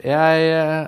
Jeg,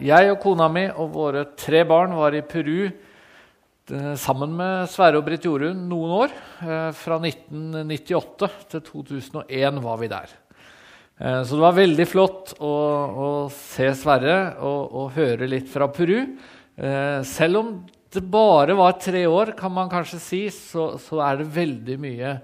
jeg, og kona mi og våre tre barn var i Peru eh, sammen med Sverre og Britt Jorunn noen år. Eh, fra 1998 til 2001 var vi der. Eh, så det var veldig flott å, å se Sverre og, og, høre litt fra Peru. Selv om det bare var tre år, kan man kanskje si, så, så er det veldig mye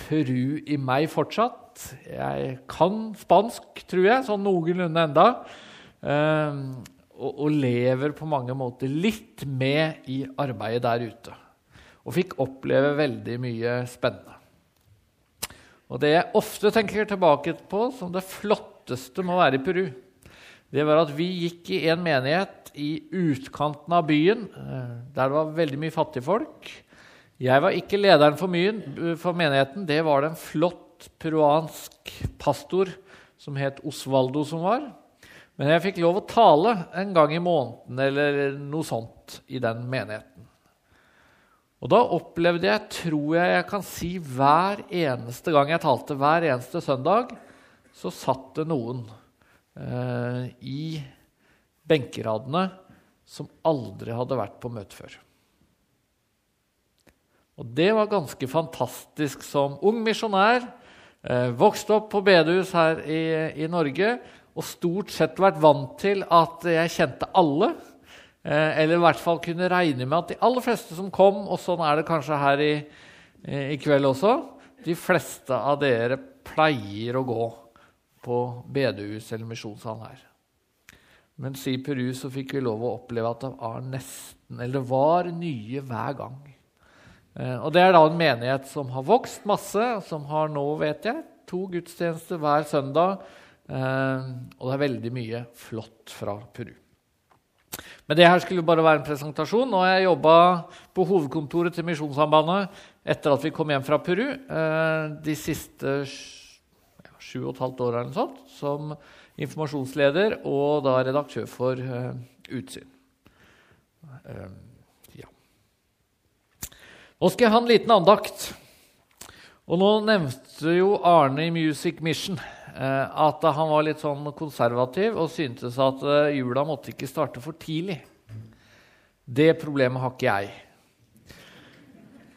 Peru i meg fortsatt. Jeg kan spansk, tror jeg, sånn noenlunde enda. Ehm, og, og, lever på mange måter litt med i arbeidet der ute. Og fikk oppleve veldig mye spennende. Og det jeg ofte tenker tilbake på som det flotteste med å være i Peru, det var at vi gikk i en menighet i utkanten av byen, eh, der det var veldig mye fattigfolk. Jeg var ikke lederen for, myen, for menigheten. Det var det en flott peruansk pastor som het Osvaldo, som var. Men jeg fikk lov å tale en gang i måneden eller noe sånt i den menigheten. Og da opplevde jeg, tror jeg jeg kan si, hver eneste gang jeg talte, hver eneste søndag, så satt det noen eh, i benkeradene som aldri hadde vært på møte før. Og det var ganske fantastisk som ung misjonær. Eh, vokste opp på bedehus her i, i Norge og stort sett vært vant til at jeg kjente alle. Eh, eller i hvert fall kunne regne med at de aller fleste som kom, og sånn er det kanskje her i, i kveld også De fleste av dere pleier å gå på bedehus eller misjonssalen her. Mens i Peru så fikk vi lov å oppleve at det var nesten, eller det var nye hver gang. Eh, og Det er da en menighet som har vokst masse, som har nå, vet jeg, to gudstjenester hver søndag Eh, og det er veldig mye flott fra Peru. Men det her skulle bare være en presentasjon. Har jeg jobba på hovedkontoret til Misjonssambandet etter at vi kom hjem fra Peru eh, de siste sju og et halvt åra som informasjonsleder og da redaktør for uh, Utsyn. Ja. Nå skal jeg ha en liten andakt. Og nå nevnte jo Arne i Music Mission Eh, at han var litt sånn konservativ og syntes at eh, jula måtte ikke starte for tidlig. Det problemet har ikke jeg.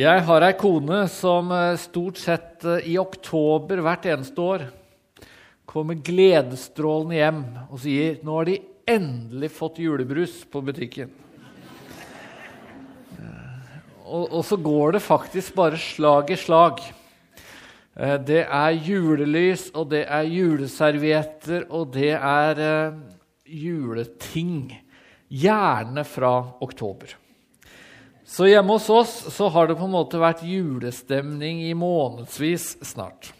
Jeg har ei kone som eh, stort sett i oktober hvert eneste år kommer gledesstrålende hjem og sier nå har de endelig fått julebrus på butikken. Og, og så går det faktisk bare slag i slag. Eh, det er julelys, og det er juleservietter, og det er eh, juleting. Gjerne fra oktober. Så hjemme hos oss så har det på en måte vært julestemning i månedsvis snart.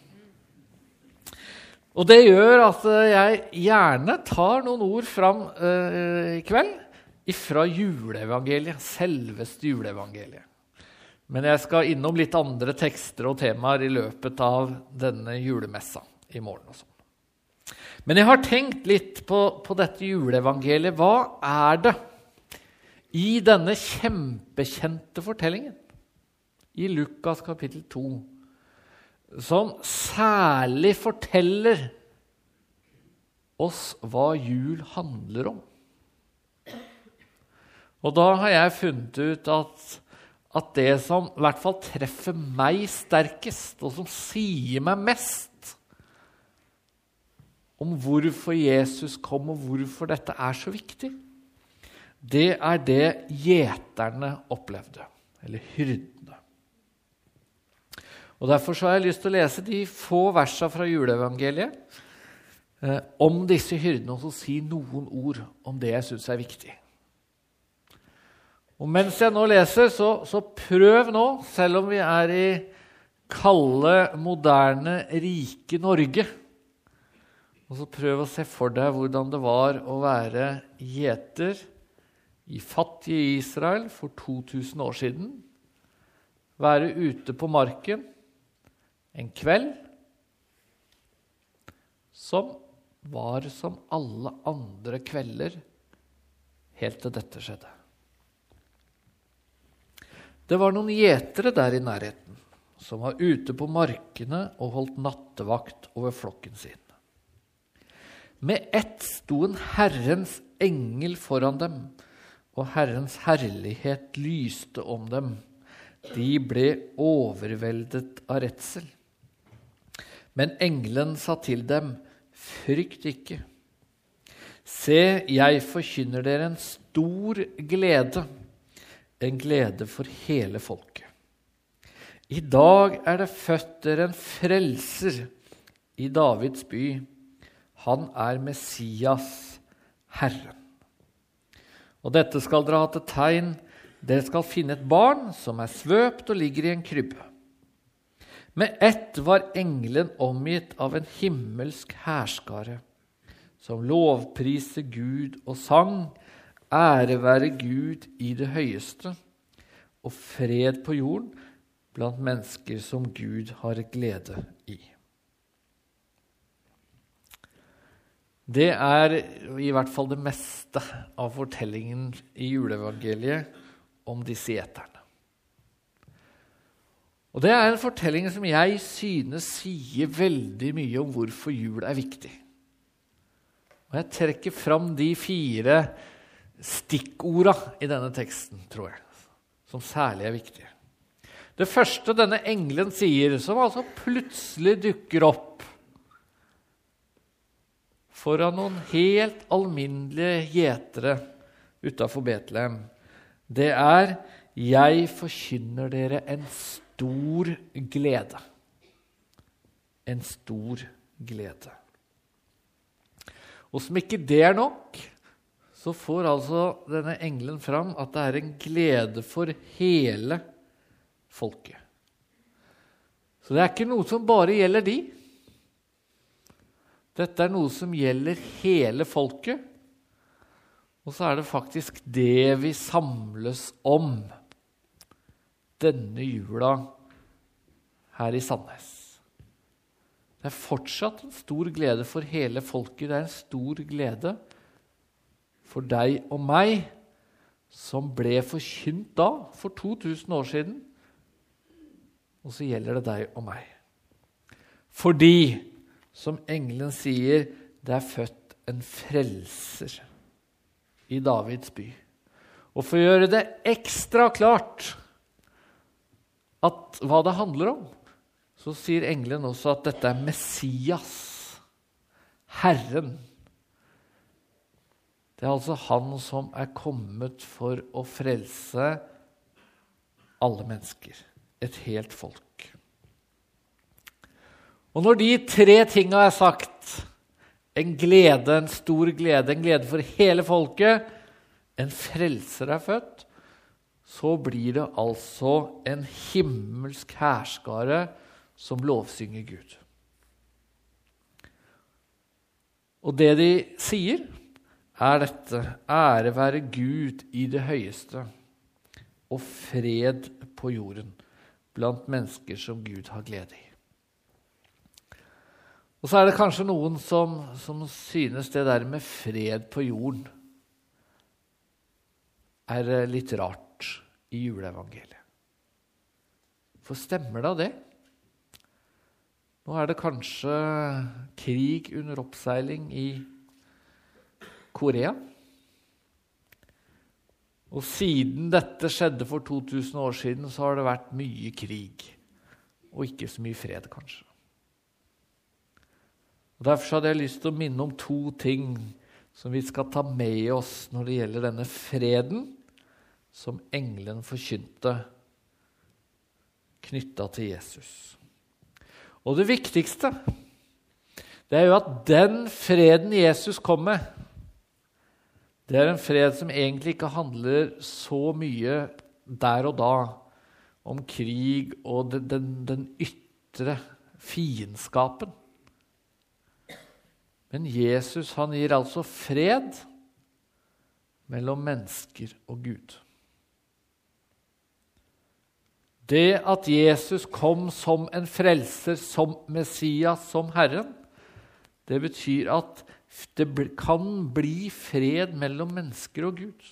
Og det gjør at eh, jeg gjerne tar noen ord fram eh, i kveld fra juleevangeliet, selveste juleevangeliet. Men jeg skal innom litt andre tekster og temaer i løpet av denne julemessa i morgen. og sånn. Men jeg har tenkt litt på, på dette juleevangeliet. Hva er det i denne kjempekjente fortellingen i Lukas kapittel 2 som særlig forteller oss hva jul handler om? Og da har jeg funnet ut at at det som i hvert fall treffer meg sterkest, og som sier meg mest om hvorfor Jesus kom, og hvorfor dette er så viktig, det er det gjeterne opplevde, eller hyrdene. Og Derfor har jeg lyst til å lese de få versene fra juleevangeliet eh, om disse hyrdene, og så si noen ord om det jeg syns er viktig. Og mens jeg nå leser, så, så, prøv nå, selv om vi er i kalde, moderne, rike Norge og så Prøv å se for deg hvordan det var å være gjeter i fattige Israel for 2000 år siden. Være ute på marken en kveld som var som alle andre kvelder helt til dette skjedde. Det var noen gjetere der i nærheten som var ute på markene og holdt nattevakt over flokken sin. Med ett sto en Herrens engel foran dem, og Herrens herlighet lyste om dem. De ble overveldet av redsel. Men engelen sa til dem, frykt ikke. Se, jeg forkynner dere en stor glede, en glede for hele folket. I dag er det født dere en frelser i Davids by. Han er Messias, Herren. Og dette skal dere ha til tegn. Dere skal finne et barn som er svøpt og ligger i en krybbe. Med ett var engelen omgitt av en himmelsk hærskare, som lovpriste Gud og sang, ære være Gud i det høyeste, og fred på jorden blant mennesker som Gud har glede i. Det er i hvert fall det meste av fortellingen i juleevangeliet om disse gjeterne. Og Det er en fortelling som jeg synes sier veldig mye om hvorfor jul er viktig. Og Jeg trekker fram de fire stikkorda i denne teksten, tror jeg, som særlig er viktige. Det første denne engelen sier, som altså plutselig dukker opp foran noen helt alminnelige gjetere utafor Betlehem, det er 'Jeg forkynner dere en stor glede'. En stor glede. Og som ikke det er nok, så får altså denne engelen fram at det er en glede for hele folket. Så det er ikke noe som bare gjelder de. Dette er noe som gjelder hele folket. Og så er det faktisk det vi samles om denne jula her i Sandnes. Det er fortsatt en stor glede for hele folket. Det er en stor glede for deg og meg, som ble forkynt da, for 2000 år siden. Og så gjelder det deg og meg. Fordi som engelen sier, det er født en frelser i Davids by. Og for å gjøre det ekstra klart at hva det handler om, så sier engelen også at dette er Messias, Herren. Det er altså han som er kommet for å frelse alle mennesker, et helt folk. Og når de tre tinga er sagt, en glede, en stor glede, en glede for hele folket, en frelser er født, så blir det altså en himmelsk hærskare som lovsynger Gud. Og det de sier, er dette ære være Gud i det høyeste og fred på jorden blant mennesker som Gud har glede i. Og så er det kanskje noen som, som synes det der med fred på jorden er eh, litt rart i juleevangeliet. For stemmer da det? Nå er det kanskje krig under oppseiling i Korea. Og siden dette skjedde for 2000 år siden, så har det vært mye krig. Og ikke så mye fred, kanskje. Og Derfor hadde jeg lyst til å minne om to ting som vi skal ta med oss når det gjelder denne freden som engelen forkynte knytta til Jesus. Og det viktigste det er jo at den freden Jesus kom med, det er en fred som egentlig ikke handler så mye der og da om krig og den, den, den ytre fiendskapen. Men Jesus han gir altså fred mellom mennesker og Gud. Det at Jesus kom som en frelser, som Messias, som Herren, det betyr at det kan bli fred mellom mennesker og Gud.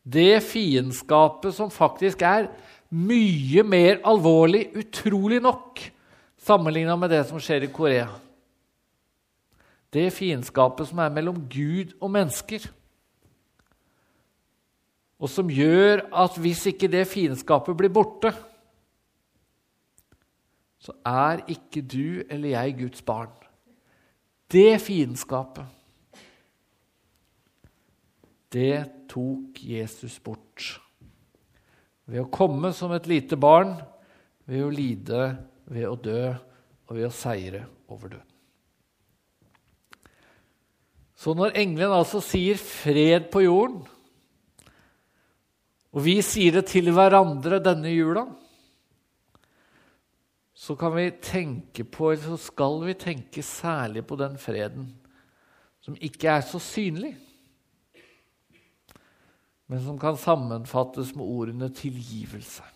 Det fiendskapet som faktisk er mye mer alvorlig, utrolig nok, sammenligna med det som skjer i Korea Det fiendskapet som er mellom Gud og mennesker. Og som gjør at hvis ikke det fiendskapet blir borte, så er ikke du eller jeg Guds barn. Det fiendskapet, det tok Jesus bort. Ved å komme som et lite barn, ved å lide, ved å dø og ved å seire over døden. Så når engelen altså sier 'fred på jorden', og vi sier det til hverandre denne jula, så kan vi tenke på, eller så skal vi tenke særlig på den freden som ikke er så synlig, men som kan sammenfattes med ordene tilgivelse.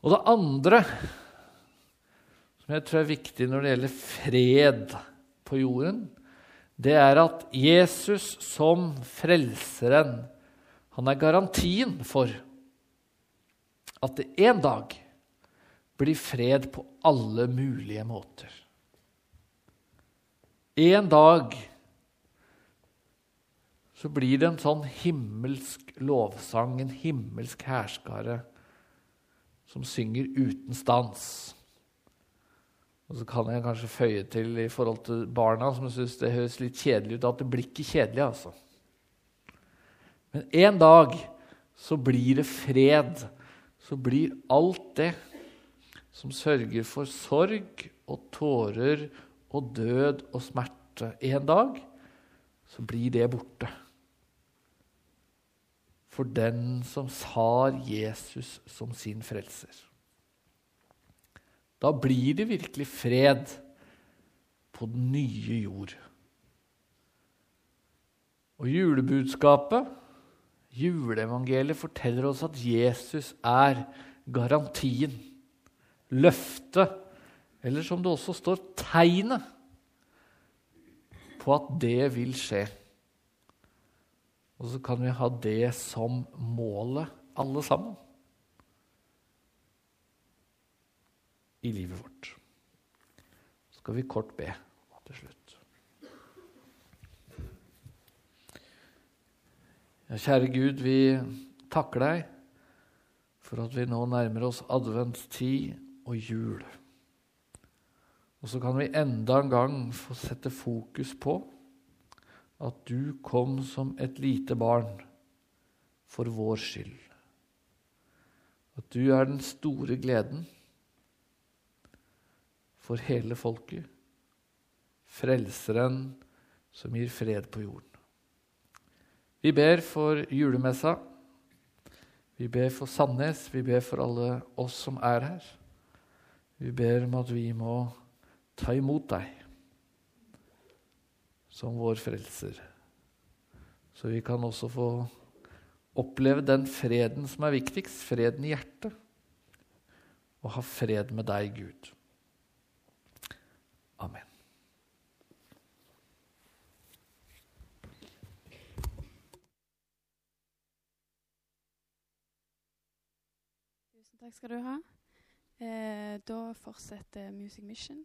Og det andre som jeg tror er viktig når det gjelder fred på jorden, det er at Jesus som frelseren, han er garantien for at det en dag blir fred på alle mulige måter. En dag så blir det en sånn himmelsk lovsang, en himmelsk hærskare, som synger uten stans. Og så kan jeg kanskje føye til i forhold til barna, som syns det høres litt kjedelig ut, at det blir ikke kjedelig, altså. Men en dag så blir det fred. Så blir alt det som sørger for sorg og tårer og død og smerte En dag så blir det borte. For den som har Jesus som sin frelser. Da blir det virkelig fred på den nye jord. Og julebudskapet, juleevangeliet, forteller oss at Jesus er garantien, løftet, eller som det også står, tegnet på at det vil skje. Og så kan vi ha det som målet, alle sammen. i livet vårt. Så skal vi kort be til slutt. Ja, kjære Gud, vi takker deg for at vi nå nærmer oss adventstid og jul. Og så kan vi enda en gang få sette fokus på at du kom som et lite barn for vår skyld. At du er den store gleden for hele folket. Frelseren som gir fred på jorden. Vi ber for julemessa. Vi ber for Sandnes. Vi ber for alle oss som er her. Vi ber om at vi må ta imot deg som vår frelser. Så vi kan også få oppleve den freden som er viktigst, freden i hjertet. Og ha fred med deg, Gud. Takk skal du ha. Eh, da fortsetter Music Mission.